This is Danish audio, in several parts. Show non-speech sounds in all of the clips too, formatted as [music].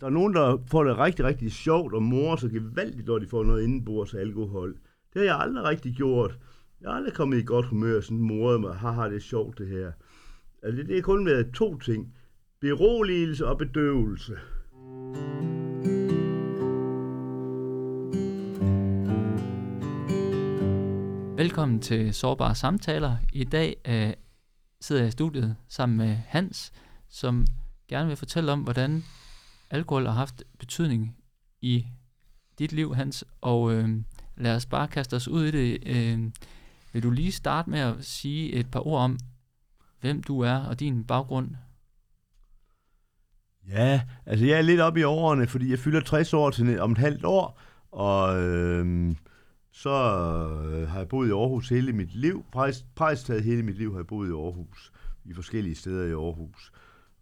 Der er nogen, der får det rigtig, rigtig sjovt og morer så gevaldigt, når de får noget indenbords alkohol. Det har jeg aldrig rigtig gjort. Jeg har aldrig kommet i godt humør og sådan moret mig. Haha, det er sjovt det her. Altså, det er kun været to ting. Beroligelse og bedøvelse. Velkommen til Sårbare Samtaler. I dag øh, sidder jeg i studiet sammen med Hans, som gerne vil fortælle om, hvordan alkohol har haft betydning i dit liv, Hans. Og øh, lad os bare kaste os ud i det. Øh, vil du lige starte med at sige et par ord om, hvem du er og din baggrund? Ja, altså jeg er lidt oppe i årene, fordi jeg fylder 60 år til om et halvt år, og øh, så øh, har jeg boet i Aarhus hele mit liv. Præst, Præstaget hele mit liv har jeg boet i Aarhus, i forskellige steder i Aarhus.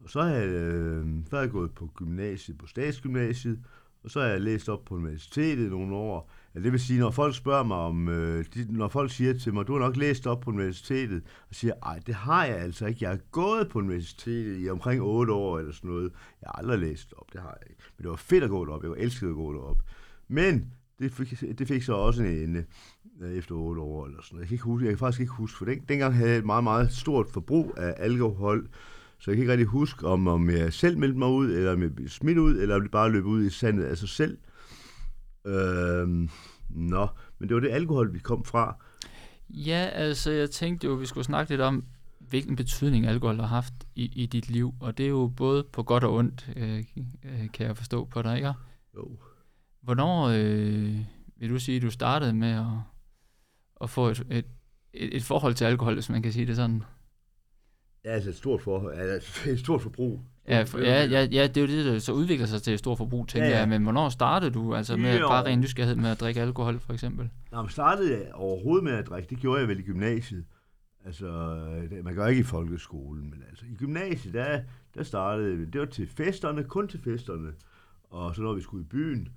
Og så er, jeg, øh, så er jeg gået på gymnasiet, på statsgymnasiet, og så har jeg læst op på universitetet nogle år. Ja, det vil sige, når folk spørger mig om, øh, de, når folk siger til mig, du har nok læst op på universitetet, og siger, ej, det har jeg altså ikke. Jeg har gået på universitetet i omkring 8 år eller sådan noget. Jeg har aldrig læst op, det har jeg ikke. Men det var fedt at gå derop. Jeg var elsket at gå derop. Men det fik, det fik så også en ende øh, efter 8 år eller sådan noget. Jeg kan, ikke huske, jeg kan faktisk ikke huske, for den, dengang havde jeg et meget, meget stort forbrug af alkohol, så jeg kan ikke rigtig huske, om, om jeg selv meldte mig ud, eller om jeg blev smidt ud, eller om det bare løb ud i sandet af sig selv. Øh, nå, men det var det alkohol, vi kom fra. Ja, altså jeg tænkte jo, at vi skulle snakke lidt om, hvilken betydning alkohol har haft i, i dit liv, og det er jo både på godt og ondt, øh, øh kan jeg forstå på dig, ikke? Jo. Hvornår øh, vil du sige, at du startede med at, at få et, et, et forhold til alkohol, hvis man kan sige det sådan? Ja, altså et stort, for, altså [laughs] et stort forbrug. Ja, for, ja, ja, ja, det er jo det, der så udvikler sig til et stort forbrug, tænker ja, ja. jeg. Men hvornår startede du altså med jo. bare ren nysgerrighed med at drikke alkohol, for eksempel? Nå, men startede jeg overhovedet med at drikke. Det gjorde jeg vel i gymnasiet. Altså, man gør ikke i folkeskolen, men altså i gymnasiet, der, der startede det var til festerne, kun til festerne. Og så når vi skulle i byen,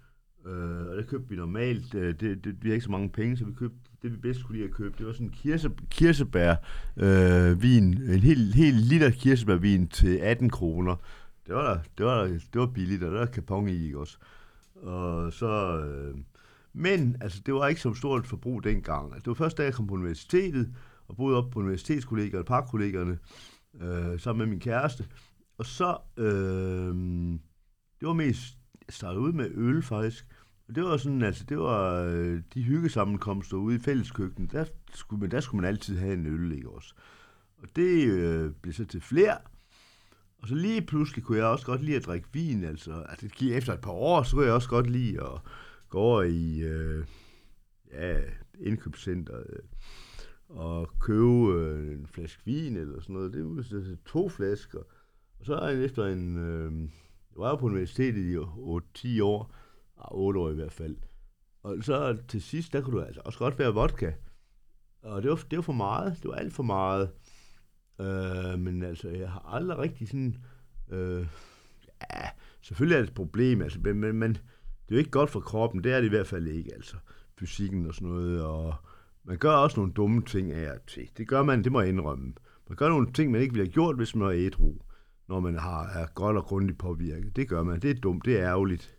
øh, og der købte vi normalt, øh, det, det, vi har ikke så mange penge, så vi købte det vi bedst kunne lide at købe, det var sådan en kirse, kirsebær øh, vin, en helt, helt liter kirsebærvin til 18 kroner. Det var, der, det var, der, det var billigt, og der var kapon i, ikke også? Og så... Øh, men altså, det var ikke så stort forbrug dengang. Altså, det var første dag, jeg kom på universitetet, og boede op på universitetskollegaerne, parkkollegerne, øh, sammen med min kæreste. Og så, øh, det var mest, jeg startede ud med øl faktisk, det var sådan, altså det var øh, de hyggesammenkomster ude i fælleskøkkenet, der skulle, man, der skulle man altid have en øl, ikke også? Og det øh, blev så til flere. Og så lige pludselig kunne jeg også godt lide at drikke vin, altså, altså efter et par år, så kunne jeg også godt lide at gå over i øh, ja, indkøbscenteret øh, og købe øh, en flaske vin eller sådan noget. Det var så to flasker. Og så er jeg efter en... Øh, jeg var jo på universitetet i 8-10 år, Ah, 8 år i hvert fald. Og så til sidst, der kunne du altså også godt være vodka. Og det var, det var for meget. Det var alt for meget. Øh, men altså, jeg har aldrig rigtig sådan... Øh, ja, selvfølgelig er det et problem, altså, men, men, men det er jo ikke godt for kroppen. Det er det i hvert fald ikke, altså. Fysikken og sådan noget, og man gør også nogle dumme ting af og til. Det gør man, det må jeg indrømme. Man gør nogle ting, man ikke ville have gjort, hvis man er ædru, når man har, er godt og grundigt påvirket. Det gør man. Det er dumt, det er ærgerligt.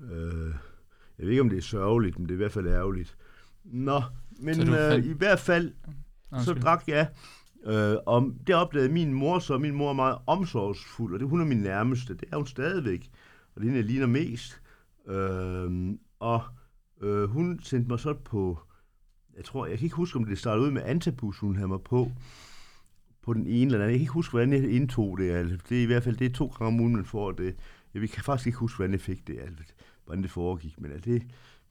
Øh, jeg ved ikke, om det er sørgeligt, men det er i hvert fald ærgerligt. Nå, men øh, i hvert fald, så drak jeg. Øh, og det opdagede min mor, så min mor er meget omsorgsfuld, og det hun er min nærmeste. Det er hun stadigvæk, og det er jeg ligner mest. Øh, og øh, hun sendte mig så på, jeg tror, jeg kan ikke huske, om det startede ud med antabus, hun havde mig på, på den ene eller anden. Jeg kan ikke huske, hvordan jeg indtog det. Altså, det er i hvert fald det er to gange om ugen, man får det. Jeg kan faktisk ikke huske, hvordan jeg fik det. Altså, hvordan det foregik, men at det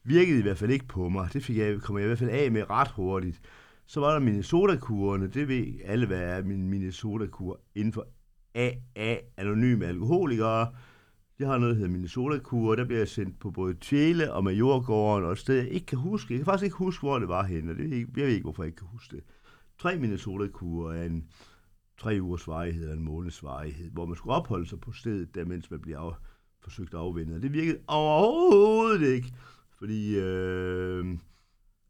virkede i hvert fald ikke på mig. Det fik jeg, kom jeg i hvert fald af med ret hurtigt. Så var der Minnesota-kurerne, det ved alle, hvad er min Minnesota-kur inden for AA, anonyme alkoholikere. Jeg har noget, der hedder Minnesota-kur, der bliver jeg sendt på både Tjæle og Majorgården, og et sted, jeg ikke kan huske. Jeg kan faktisk ikke huske, hvor det var henne, og det, jeg ved ikke, hvorfor jeg ikke kan huske det. Tre Minnesota-kurer er en tre ugers varighed og en måneds varighed, hvor man skulle opholde sig på stedet, der mens man bliver af, forsøgt afvendet. Det virkede overhovedet ikke, fordi øh,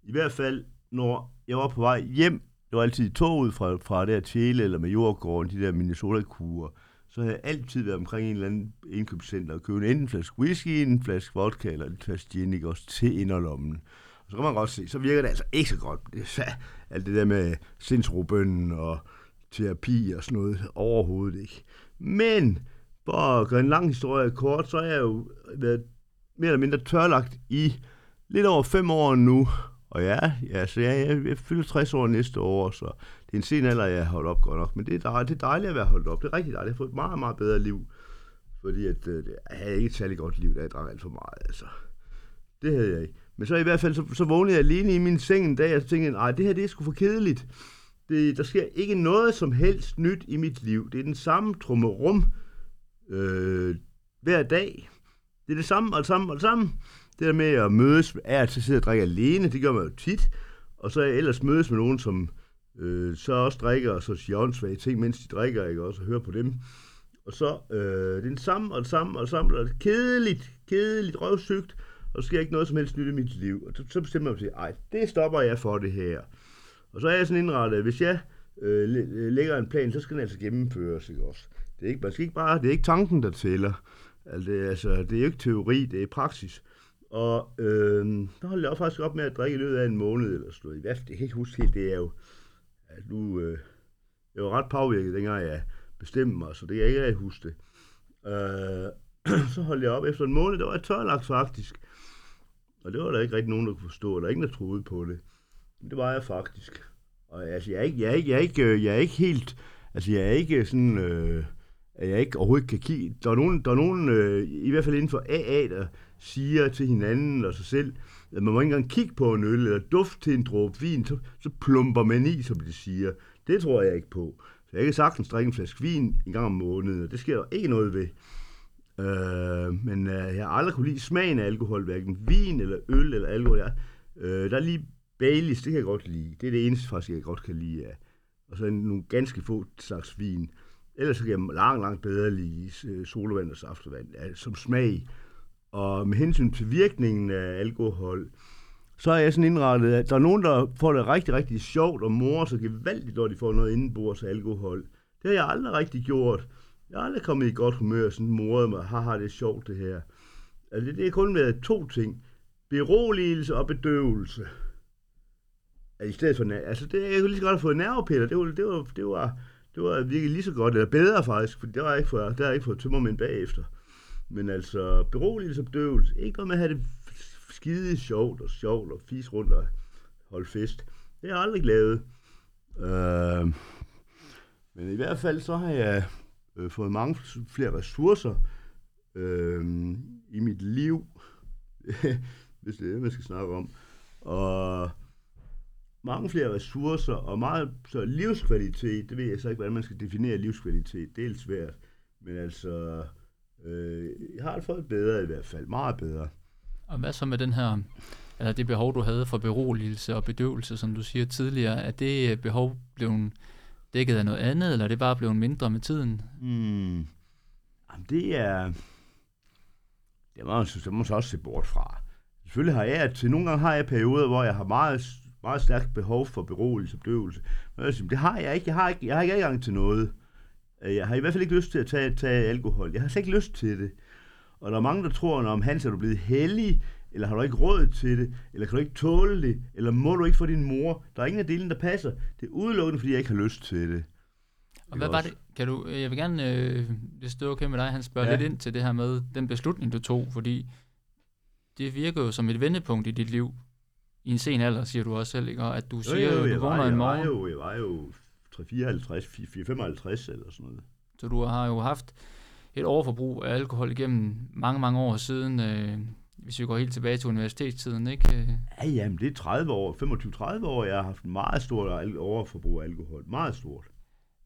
i hvert fald, når jeg var på vej hjem, det var altid toget fra, fra der Tjæle eller Majorgården, de der Minnesota-kurer, så havde jeg altid været omkring en eller anden indkøbscenter og købt enten en flaske whisky, en flaske vodka eller en flaske gin, ikke også til inderlommen. Og så kan man godt se, så virker det altså ikke så godt. Det er alt det der med sindsrobønnen og terapi og sådan noget overhovedet ikke. Men for at gøre en lang historie kort, så har jeg jo været mere eller mindre tørlagt i lidt over fem år nu. Og ja, ja så jeg, jeg, jeg fylder 60 år næste år, så det er en sen alder, jeg har holdt op godt nok. Men det er, dejligt, det er dejligt at være holdt op. Det er rigtig dejligt. Jeg har fået et meget, meget bedre liv. Fordi at, øh, jeg havde ikke et særlig godt liv, da jeg drak alt for meget. Altså. Det havde jeg ikke. Men så i hvert fald, så, så vågnede jeg alene i min seng en dag, og så tænkte nej, det her det er sgu for kedeligt. Det, der sker ikke noget som helst nyt i mit liv. Det er den samme trummerum øh, hver dag. Det er det samme og det samme og det samme. Det der med at mødes, er at sidde og drikke alene, det gør man jo tit. Og så ellers mødes med nogen, som øh, så også drikker, og så siger åndssvage ting, mens de drikker, ikke også, og høre på dem. Og så, øh, det er den samme og det samme og det samme, og det er kedeligt, kedeligt, røvsygt, og der sker ikke noget som helst nyt i mit liv. Og så, så bestemmer jeg mig til, ej, det stopper jeg for det her. Og så er jeg sådan indrettet, at hvis jeg øh, lægger en plan, så skal den altså gennemføres, ikke også? Det er ikke, man skal ikke bare, det er ikke tanken, der tæller. Altså, det, er, altså, det er jo ikke teori, det er praksis. Og øh, der holdt jeg faktisk op med at drikke i løbet af en måned eller sådan noget. I hvert fald, det kan ikke huske helt, det er jo... At nu, øh, jeg var ret påvirket, dengang jeg bestemte mig, så det kan jeg ikke huske det. Øh, [clears throat] så holdt jeg op efter en måned, der var jeg tørlagt faktisk. Og det var der ikke rigtig nogen, der kunne forstå, eller ingen, der troede på det. Men det var jeg faktisk. Og altså, jeg er ikke, jeg er ikke, jeg er ikke, øh, jeg er ikke helt, altså jeg er ikke sådan, øh, at jeg ikke overhovedet kan kigge. Der er nogen, der er nogen øh, i hvert fald inden for AA, der siger til hinanden og sig selv, at man må ikke engang kigge på en øl eller duft til en dråbe vin, så, så plumper man i, som de siger. Det tror jeg ikke på. Så jeg kan sagtens drikke en flaske vin en gang om måneden, og det sker der ikke noget ved. Øh, men øh, jeg har aldrig kunne lide smagen af alkohol, hverken vin eller øl eller alkohol. Jeg, øh, der er lige Baileys, det kan jeg godt lide. Det er det eneste faktisk, jeg godt kan lide af. Og så nogle ganske få slags vin. Ellers så kan jeg langt, langt bedre lide øh, solvand og saftevand ja, som smag. Og med hensyn til virkningen af alkohol, så er jeg sådan indrettet, at der er nogen, der får det rigtig, rigtig sjovt og morer så gevaldigt, når de får noget indenbords alkohol. Det har jeg aldrig rigtig gjort. Jeg har aldrig kommet i godt humør og sådan moret mig, haha, det er sjovt det her. Altså, det, det er kun været to ting. Beroligelse og bedøvelse. Altså, i stedet for, altså, det, jeg kunne lige så godt have fået nervepiller. Det var, det var, det var, det var virkelig lige så godt, eller bedre faktisk, for det har ikke fået, der har ikke fået tømmermænd bagefter. Men altså, beroligelse og bedøvelse. Ikke noget med at have det skide sjovt og sjovt og fis rundt og holde fest. Det har jeg aldrig lavet. Øh, men i hvert fald så har jeg øh, fået mange flere ressourcer øh, i mit liv, [laughs] hvis det er det, man skal snakke om. Og mange flere ressourcer og meget så livskvalitet, det ved jeg så ikke, hvordan man skal definere livskvalitet. Det er svært. Men altså, øh, jeg har det fået bedre i hvert fald. Meget bedre. Og hvad så med den her, eller det behov, du havde for beroligelse og bedøvelse, som du siger tidligere, er det behov blevet dækket af noget andet, eller er det bare blevet mindre med tiden? Hmm. Jamen, det er... Det må, det må man så også se bort fra. Selvfølgelig har jeg til nogle gange har jeg perioder, hvor jeg har meget, meget stærkt behov for beroligelse og bedøvelse. Men det har jeg ikke. Jeg har ikke, jeg har ikke adgang til noget. Jeg har i hvert fald ikke lyst til at tage, tage alkohol. Jeg har slet ikke lyst til det. Og der er mange, der tror, om Hans er du blevet hellig, eller har du ikke råd til det, eller kan du ikke tåle det, eller må du ikke få din mor. Der er ingen af delene, der passer. Det er udelukkende, fordi jeg ikke har lyst til det. Og hvad var det? Kan du, jeg vil gerne, øh, hvis det er okay med dig, han spørger ja. lidt ind til det her med den beslutning, du tog, fordi det virker jo som et vendepunkt i dit liv. I en sen alder, siger du også selv, ikke? Og at du siger, jo, jo, jo, du vågner en morgen. Jeg var jo, jeg var jo 354, 455 eller sådan noget. Så du har jo haft et overforbrug af alkohol igennem mange, mange år siden, øh, hvis vi går helt tilbage til universitetstiden, ikke? Ja, jamen det er 30 år, 25-30 år, jeg har haft meget stort overforbrug af alkohol. Meget stort.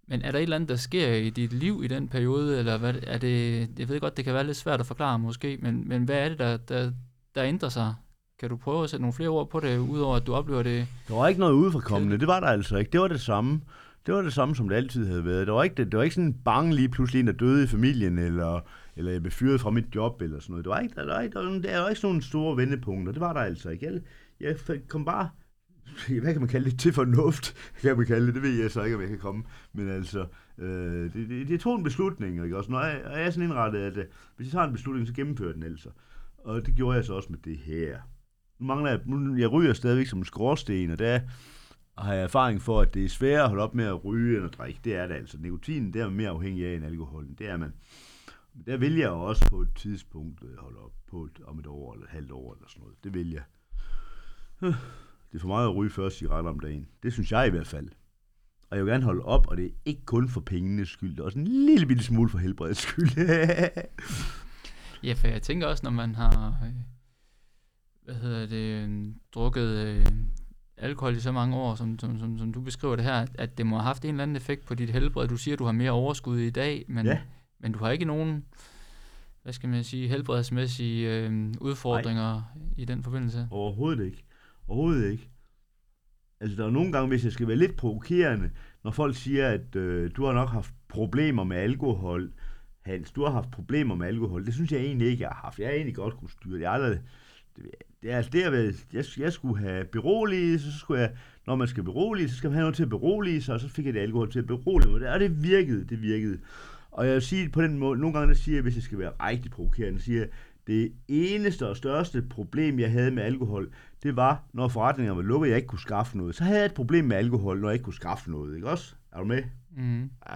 Men er der et eller andet, der sker i dit liv i den periode, eller hvad, er det, jeg ved godt, det kan være lidt svært at forklare måske, men, men hvad er det, der, der, der ændrer sig? Kan du prøve at sætte nogle flere ord på det, udover at du oplever det? Der var ikke noget udefrakommende, det var der altså ikke. Det var det samme. Det var det samme, som det altid havde været. Det var ikke, det, det var ikke sådan bang lige pludselig en, der døde i familien, eller, eller jeg blev fyret fra mit job, eller sådan noget. Det var ikke, der, var ikke, der, der var ikke sådan nogle store vendepunkter. Det var der altså ikke. Jeg, jeg kom bare [laughs] hvad kan man kalde det, til fornuft, [laughs] kan man kalde det, det ved jeg så ikke, om jeg kan komme, men altså, øh, det, det, det tog en beslutning, ikke også, når jeg, jeg er sådan indrettet, at øh, hvis jeg tager en beslutning, så gennemfører den altså, og det gjorde jeg så også med det her. Nu mangler jeg, nu, jeg ryger stadigvæk som en skorsten, og der har jeg erfaring for, at det er sværere at holde op med at ryge end at drikke, det er det altså. Nikotinen, det er mere afhængig af end alkoholen, det er man. Men der vil jeg også på et tidspunkt øh, holde op på et, om et år eller et halvt år eller sådan noget. Det vil jeg. Det er for meget at ryge 40 cigaretter om dagen. Det synes jeg i hvert fald. Og jeg vil gerne holde op, og det er ikke kun for pengenes skyld. Det er også en lille bitte smule for helbredets skyld. [laughs] ja, for jeg tænker også, når man har øh, hvad hedder det, øh, drukket øh, alkohol i så mange år, som, som, som, som du beskriver det her, at det må have haft en eller anden effekt på dit helbred. Du siger, at du har mere overskud i dag, men, ja. men du har ikke nogen hvad skal man sige, helbredsmæssige øh, udfordringer Nej. i den forbindelse? Overhovedet ikke. Overhovedet ikke. Altså, der er nogle gange, hvis jeg skal være lidt provokerende, når folk siger, at øh, du har nok haft problemer med alkohol, Hans, du har haft problemer med alkohol. Det synes jeg egentlig ikke, jeg har haft. Jeg har egentlig godt kunne styre det. Jeg aldrig, det, er altså det, jeg, jeg, jeg skulle have beroliget, så skulle jeg, når man skal berolige, så skal man have noget til at berolige sig, og så fik jeg det alkohol til at berolige mig. Og det virkede, det virkede. Og jeg vil sige på den måde, nogle gange der siger jeg, hvis jeg skal være rigtig provokerende, siger jeg, det eneste og største problem, jeg havde med alkohol, det var, når forretningerne var lukket, jeg ikke kunne skaffe noget. Så havde jeg et problem med alkohol, når jeg ikke kunne skaffe noget, ikke også? Er du med? Mm. Ja.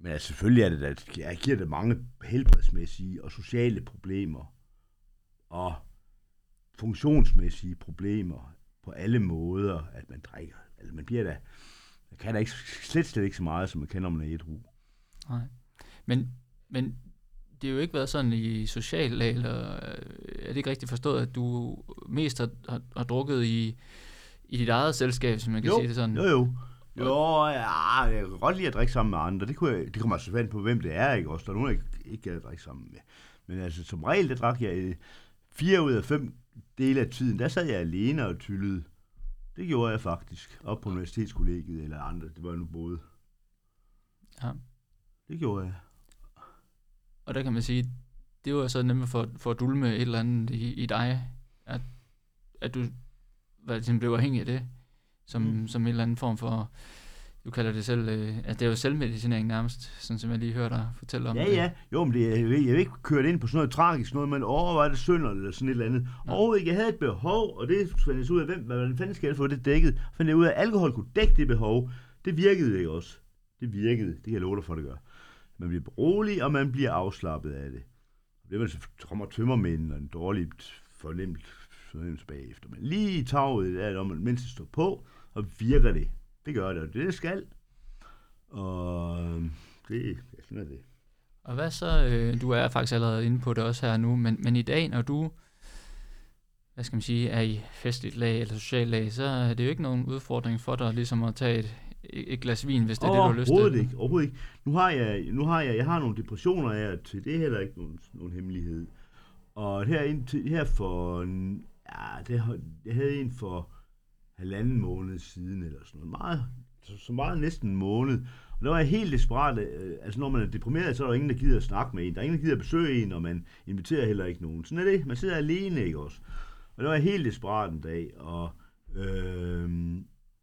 Men altså, selvfølgelig er det, at jeg giver det mange helbredsmæssige og sociale problemer. Og funktionsmæssige problemer på alle måder, at man drikker. Altså, man bliver da, man kan da ikke, slet, slet ikke så meget, som man kan, når man er ædru. Nej. Men, men det har jo ikke været sådan i social lag, eller øh, er det ikke rigtigt forstået, at du mest har, har, har drukket i, i dit eget selskab, som man kan jo, sige det sådan? Jo, jo. Jo, ja, jeg kan godt lide at drikke sammen med andre. Det, kunne jeg, det kommer altså på, hvem det er, ikke også? Der er nogen, jeg ikke, ikke kan drikke sammen med. Men altså, som regel, der drak jeg fire ud af fem dele af tiden, der sad jeg alene og tyllede. Det gjorde jeg faktisk, op på universitetskollegiet eller andre, det var nu både. Ja. Det gjorde jeg. Og der kan man sige, det var så nemlig for, for at dulme et eller andet i, i dig, at, at du hvad, ligesom blev afhængig af det, som, mm. som en eller anden form for, du kalder det selv, øh, at det er jo selvmedicinering nærmest, sådan som jeg lige hørte dig fortælle om ja, det. Ja, jo, men det, jeg, jeg vil ikke køre ind på sådan noget tragisk, noget, men overvejer det synd eller sådan et eller andet. Ja. Og jeg havde et behov, og det fandt jeg ud af, hvem, hvad fanden skal jeg få det dækket? Fandt jeg ud af, at alkohol kunne dække det behov. Det virkede ikke også. Det virkede, det kan jeg love dig for, det gør. Man bliver rolig, og man bliver afslappet af det. Det man så kommer tømmermænd og en dårlig fornemt fornemmelse bagefter. Men lige i taget er det, mens det står på, og virker det. Det gør det, og det, skal. Og det, ja, sådan er det. Og hvad så, øh, du er faktisk allerede inde på det også her nu, men, men i dag, når du, hvad skal man sige, er i festligt lag eller social lag, så er det jo ikke nogen udfordring for dig ligesom at tage et, et glas vin, hvis det er det, du har lyst til. Ikke, overhovedet ikke. Nu har jeg, nu har jeg, jeg har nogle depressioner af til, det er heller ikke nogen, nogen hemmelighed. Og her, indtil, her for, ja, det, jeg havde en for halvanden måned siden, eller sådan noget. Meget, så, så meget næsten en måned. Og der var jeg helt desperat. Øh, altså, når man er deprimeret, så er der ingen, der gider at snakke med en. Der er ingen, der gider at besøge en, og man inviterer heller ikke nogen. Sådan er det. Man sidder alene, ikke også? Og der var jeg helt desperat en dag, og øh,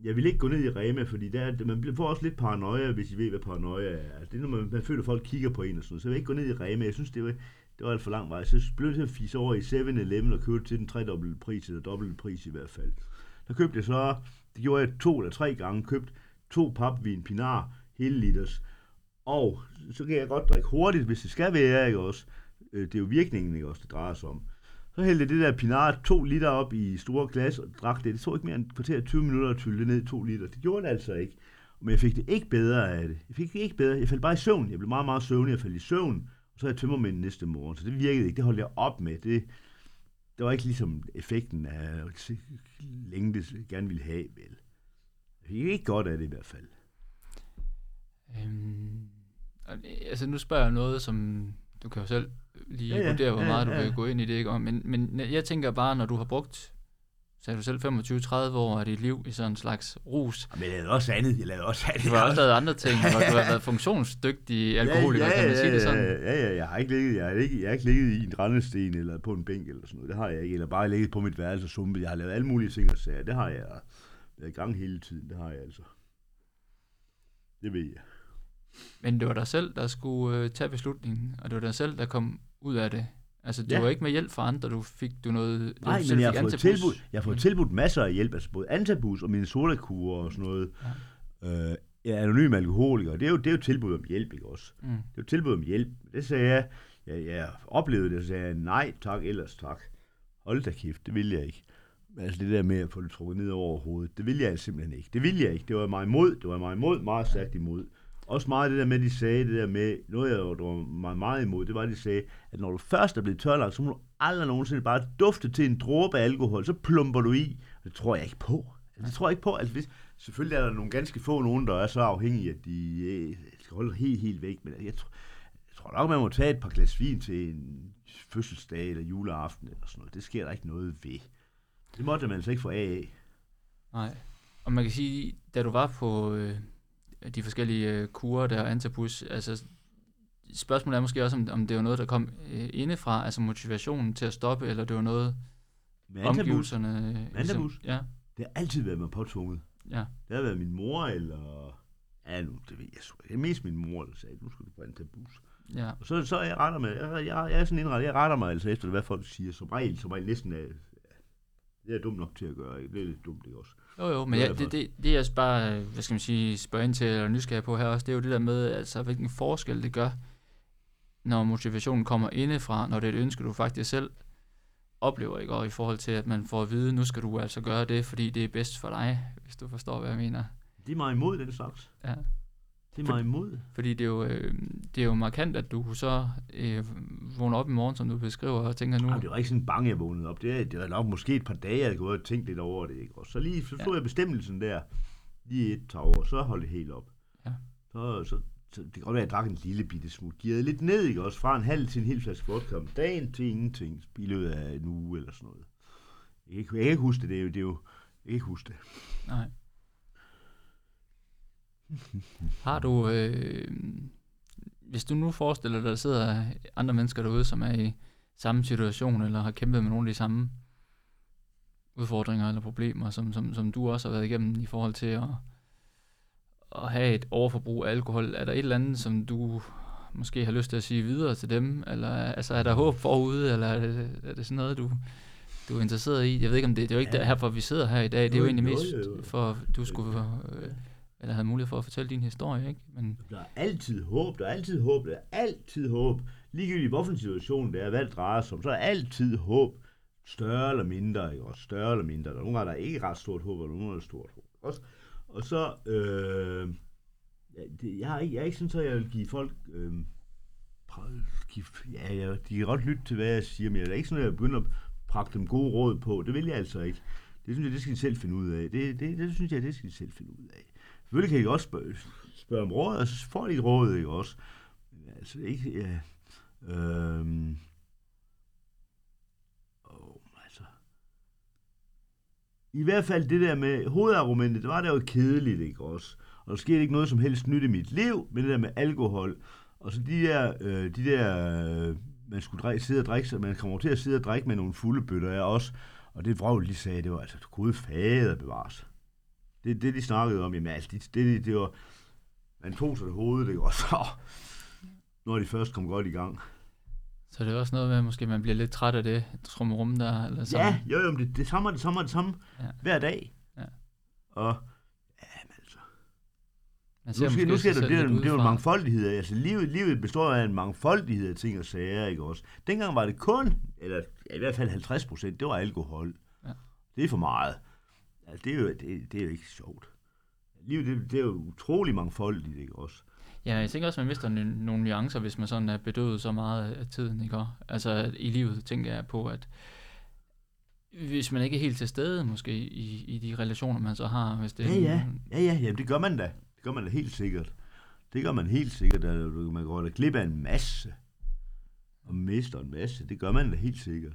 jeg vil ikke gå ned i Rema, fordi der, man får også lidt paranoia, hvis I ved, hvad paranoia er. Altså, det er, når man, man føler, at folk kigger på en og sådan noget. Så jeg vil ikke gå ned i Rema. Jeg synes, det var, det var alt for lang vej. Så blev jeg til at fise over i 7-Eleven og købe til den tredobbelte pris, eller dobbelte pris i hvert fald. Der købte jeg så, det gjorde jeg to eller tre gange, købt to papvin Pinar, hele liters. Og så kan jeg godt drikke hurtigt, hvis det skal være, ikke også? Øh, det er jo virkningen, ikke også, det drejer sig om. Så hældte jeg det der Pinard to liter op i store glas og drak det. Det tog ikke mere end kvarter 20 minutter at tylde det ned i to liter. Det gjorde det altså ikke. Men jeg fik det ikke bedre af det. Jeg fik det ikke bedre. Jeg faldt bare i søvn. Jeg blev meget, meget søvnig. Jeg faldt i søvn. Og så havde jeg tømmermænd næste morgen. Så det virkede ikke. Det holdt jeg op med. Det, det var ikke ligesom effekten af længe det gerne ville have, vel. Jeg fik ikke godt af det i hvert fald. Øhm, altså nu spørger jeg noget, som du kan jo selv lige ja, ja, vurdere, hvor meget ja, ja. du vil gå ind i det, ikke? Men, men jeg tænker bare, når du har brugt sagde du selv, 25-30 år af dit liv i sådan en slags rus. Men jeg lavede også andet. Jeg lavede også andet. Du har også lavet andre ting, hvor du har været funktionsdygtig [laughs] alkoholiker, ja, ja, kan man sige det sådan? Ja, ja, jeg har ikke ligget, jeg har ikke, jeg har ikke ligget i en rændesten eller på en bænk eller sådan noget. Det har jeg ikke. Eller bare ligget på mit værelse og sumpet. Jeg har lavet alle mulige ting og sager. Det har jeg været i gang hele tiden. Det har jeg altså. Det ved jeg. Men det var dig selv, der skulle øh, tage beslutningen, og det var dig selv, der kom ud af det. Altså, du Ja. var ikke med hjælp fra andre, du fik du noget... du Nej, selv men jeg har, fået tilbudt, jeg har fået Mm. tilbudt masser af hjælp, altså både antabus og mine solakurer og sådan noget. Ja. Øh, jeg er anonym alkoholiker, det er, jo, det er jo tilbud om hjælp, ikke også? Mm. Det er jo tilbud om hjælp. Det sagde jeg, jeg, jeg oplevede det, så sagde jeg, nej tak, ellers tak. Hold da kæft, det vil jeg ikke. Altså det der med at få det trukket ned over hovedet, det vil jeg simpelthen ikke. Det vil jeg ikke. Det var mig imod, det var mig imod, meget stærkt imod. Også meget det der med, de sagde, det der med, noget jeg var meget, meget imod, det var, at de sagde, at når du først er blevet tørlagt, så må du aldrig nogensinde bare dufte til en dråbe af alkohol, så plumper du i. Det tror jeg ikke på. Altså, det tror jeg ikke på. Altså, hvis, selvfølgelig er der nogle ganske få nogen, der er så afhængige, at de øh, skal holde helt, helt væk. Men jeg, tror, jeg tror nok, man må tage et par glas vin til en fødselsdag eller juleaften eller sådan noget. Det sker der ikke noget ved. Det måtte man altså ikke få af. Nej. Og man kan sige, da du var på øh, de forskellige øh, kurer der, antabus, altså spørgsmålet er måske også, om, om det var noget, der kom øh, indefra, altså motivationen til at stoppe, eller det var noget, Med antabus, omgivelserne... øh, Antabus? Ja, det har altid været mig påtvunget. ja. Det har været min mor, eller... Ja, nu, det ved jeg sgu. Det er mest min mor, der sagde, nu skal du på antabus. Ja, Og så, så jeg retter med, jeg, jeg, jeg er sådan indrettet, jeg retter mig altså efter, hvad folk siger. Som regel, som regel næsten er, det er jeg dum nok til at gøre, ikke? Det er lidt dumt, ikke også? jo jo, men Det ja, det, det, det jeg bare, hvad skal man sige, spørger ind til, eller nysgerrig på her også, det er jo det der med, altså hvilken forskel det gør, når motivationen kommer indefra, når det er et ønske, du faktisk selv oplever, ikke? Og i forhold til, at man får at vide, nu skal du altså gøre det, fordi det er bedst for dig, hvis du forstår, hvad jeg mener. Det er mig imod, den slags. Ja. Det er mig imod. Fordi det er jo, øh, det er jo markant, at du så øh, vågner op i morgen, som du beskriver, og tænker nu, Jamen, det var ikke sådan bange, jeg vågnede op. Det er, det var nok måske et par dage, jeg havde gået og tænkt lidt over det. Ikke? Og så lige så Ja. tog jeg bestemmelsen der, lige et tag over, så holdt det helt op. Ja. Så, så, så, det kan godt være, at jeg drak en lille bitte smule. Gearede lidt ned, ikke? Også fra en halv til en hel flaske vodka om dagen til ingenting i løbet af en uge eller sådan noget. Jeg kan ikke, jeg kan ikke huske det, det er jo, det er jo jeg kan ikke huske det. nej. Har du, øh, hvis du nu forestiller dig, at der sidder andre mennesker derude, som er i samme situation, eller har kæmpet med nogle af de samme udfordringer eller problemer, som, som, som du også har været igennem i forhold til at, at have et overforbrug af alkohol, er der et eller andet, som du måske har lyst til at sige videre til dem, eller altså, er der håb forude, eller er det, er det sådan noget, du, du er interesseret i? Jeg ved ikke, om det, det er jo ikke Ja. derfor, vi sidder her i dag, det er jo Jo, egentlig mest jo, jo. for, du skulle, øh, eller havde mulighed for at fortælle din historie, ikke? Men Der er altid håb, der er altid håb, der er altid håb. Ligegyldigt hvilken situation det er, hvad det drejer sig om, så er altid håb. Større eller mindre, ikke Og Større eller mindre. Der er nogle gange, der er ikke ret stort håb, og nogle gange er der stort håb. Også. Og så, øh, det, jeg, har ikke, jeg er ikke sådan, at jeg vil give folk, øh, pra- give, ja, jeg, de kan godt lytte til, hvad jeg siger, men jeg er ikke sådan, at jeg begynder at prakke dem gode råd på. Det vil jeg altså ikke. Det synes jeg, det skal de selv finde ud af. Det, det, det synes jeg, det skal de selv finde ud af. Selvfølgelig kan I også spørge, spørge om råd, og så får I et råd, ikke også? Altså ikke, ja, øhm, oh, altså, i hvert fald det der med hovedargumentet, det var det jo kedeligt, ikke også? Og der skete ikke noget som helst nyt i mit liv med det der med alkohol. Og så de der, øh, de der øh, man skulle drikke, sidde og drikke, så man kommer til at sidde og drikke med nogle fulde bøtter, af også. Og det vrøvl, de sagde, det var altså, gud fader bevares. Det, det de snakkede om, jamen altså, det, det, det var, man tog sig det hovedet, ikke også? [laughs] Når de først kom godt i gang. så er det også noget med, at måske man bliver lidt træt af det trummerum der, eller sådan. Ja, jo, jo, det, det samme er det samme er det samme Ja. hver dag. Ja. Og ja, altså, Man nu skal, nu skal der, det, er, lidt det er jo en mangfoldighed. Altså, livet, livet består af en mangfoldighed af ting og sager, ikke også? Dengang var det kun, eller ja, i hvert fald 50 procent, det var alkohol. Ja. Det er for meget. Altså, det er jo, det, det er jo ikke sjovt. Livet, det, det er jo utrolig mangfoldigt, ikke også? Ja, jeg tænker også, at man mister nogle nuancer, hvis man sådan er bedøvet så meget af tiden, ikke? Altså i livet tænker jeg på, at hvis man ikke er helt til stede måske i, i de relationer, man så har, hvis det Ja, er ja. Ja, ja, ja, det gør man da. Det gør man da helt sikkert. Det gør man helt sikkert. at Man går da glip af en masse. Og mister en masse. Det gør man da helt sikkert.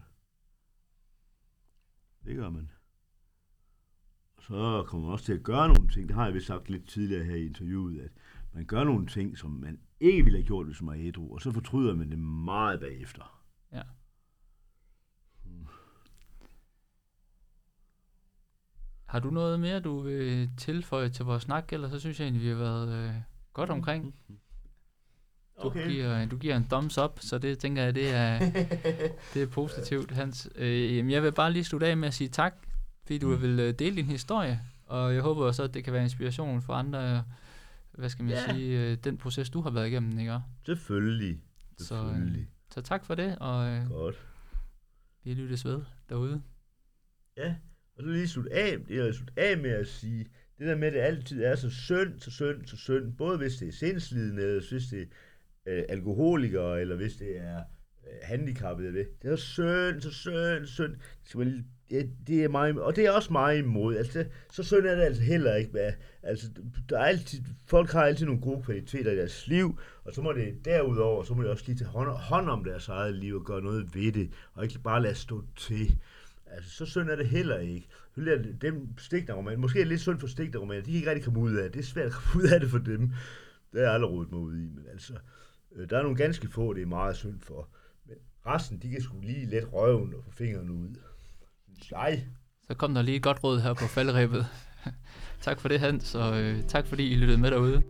Det gør man. Så kommer man også til at gøre nogle ting. Det har jeg vist sagt lidt tidligere her i interviewet, at man gør nogle ting, som man ikke ville have gjort, hvis man var ædru, og så fortryder man det meget bagefter. Ja. Har du noget mere, du vil tilføje til vores snak, eller så synes jeg egentlig, vi har været øh, godt omkring. Du, Okay. giver, du giver en thumbs up, så det tænker jeg, det er, [laughs] det er positivt, Hans. Øh, jeg vil bare lige slutte af med at sige tak, fordi du Mm. vil øh, dele din historie, og jeg håber også, at det kan være inspiration for andre, øh, hvad skal man Ja. sige, øh, den proces, du har været igennem, ikke? Selvfølgelig. Så, Selvfølgelig. Så tak for det, og Godt. vi lyttes ved derude. Ja, og så lige slutte af, det er slutte af med at sige, det der med, at det altid er så synd, så synd, så synd, både hvis det er sindslidende, eller hvis det er øh, alkoholikere, eller hvis det er øh, handicappet, det. er synd, så synd, synd. Det, det, det er meget, og det er også meget imod. Altså, det, så synd er det altså heller ikke. Med. altså, der er altid, folk har altid nogle gode kvaliteter i deres liv, og så må det derudover, så må det også lige tage hånd, hånd om deres eget liv og gøre noget ved det, og ikke bare lade stå til. Altså, så synd er det heller ikke. Selvfølgelig er det dem stiknarromaner, måske er det lidt synd for stiknarromaner, de kan ikke rigtig komme ud af det. Det er svært at komme ud af det for dem. Det har jeg aldrig rodet mig ud i, men altså, øh, der er nogle ganske få, det er meget synd for. Resten, de kan sgu lige let røven og få fingrene ud. Nej, Så kom der lige et godt råd her på faldrebet. [laughs] tak for det, Hans, og øh, tak fordi I lyttede med derude.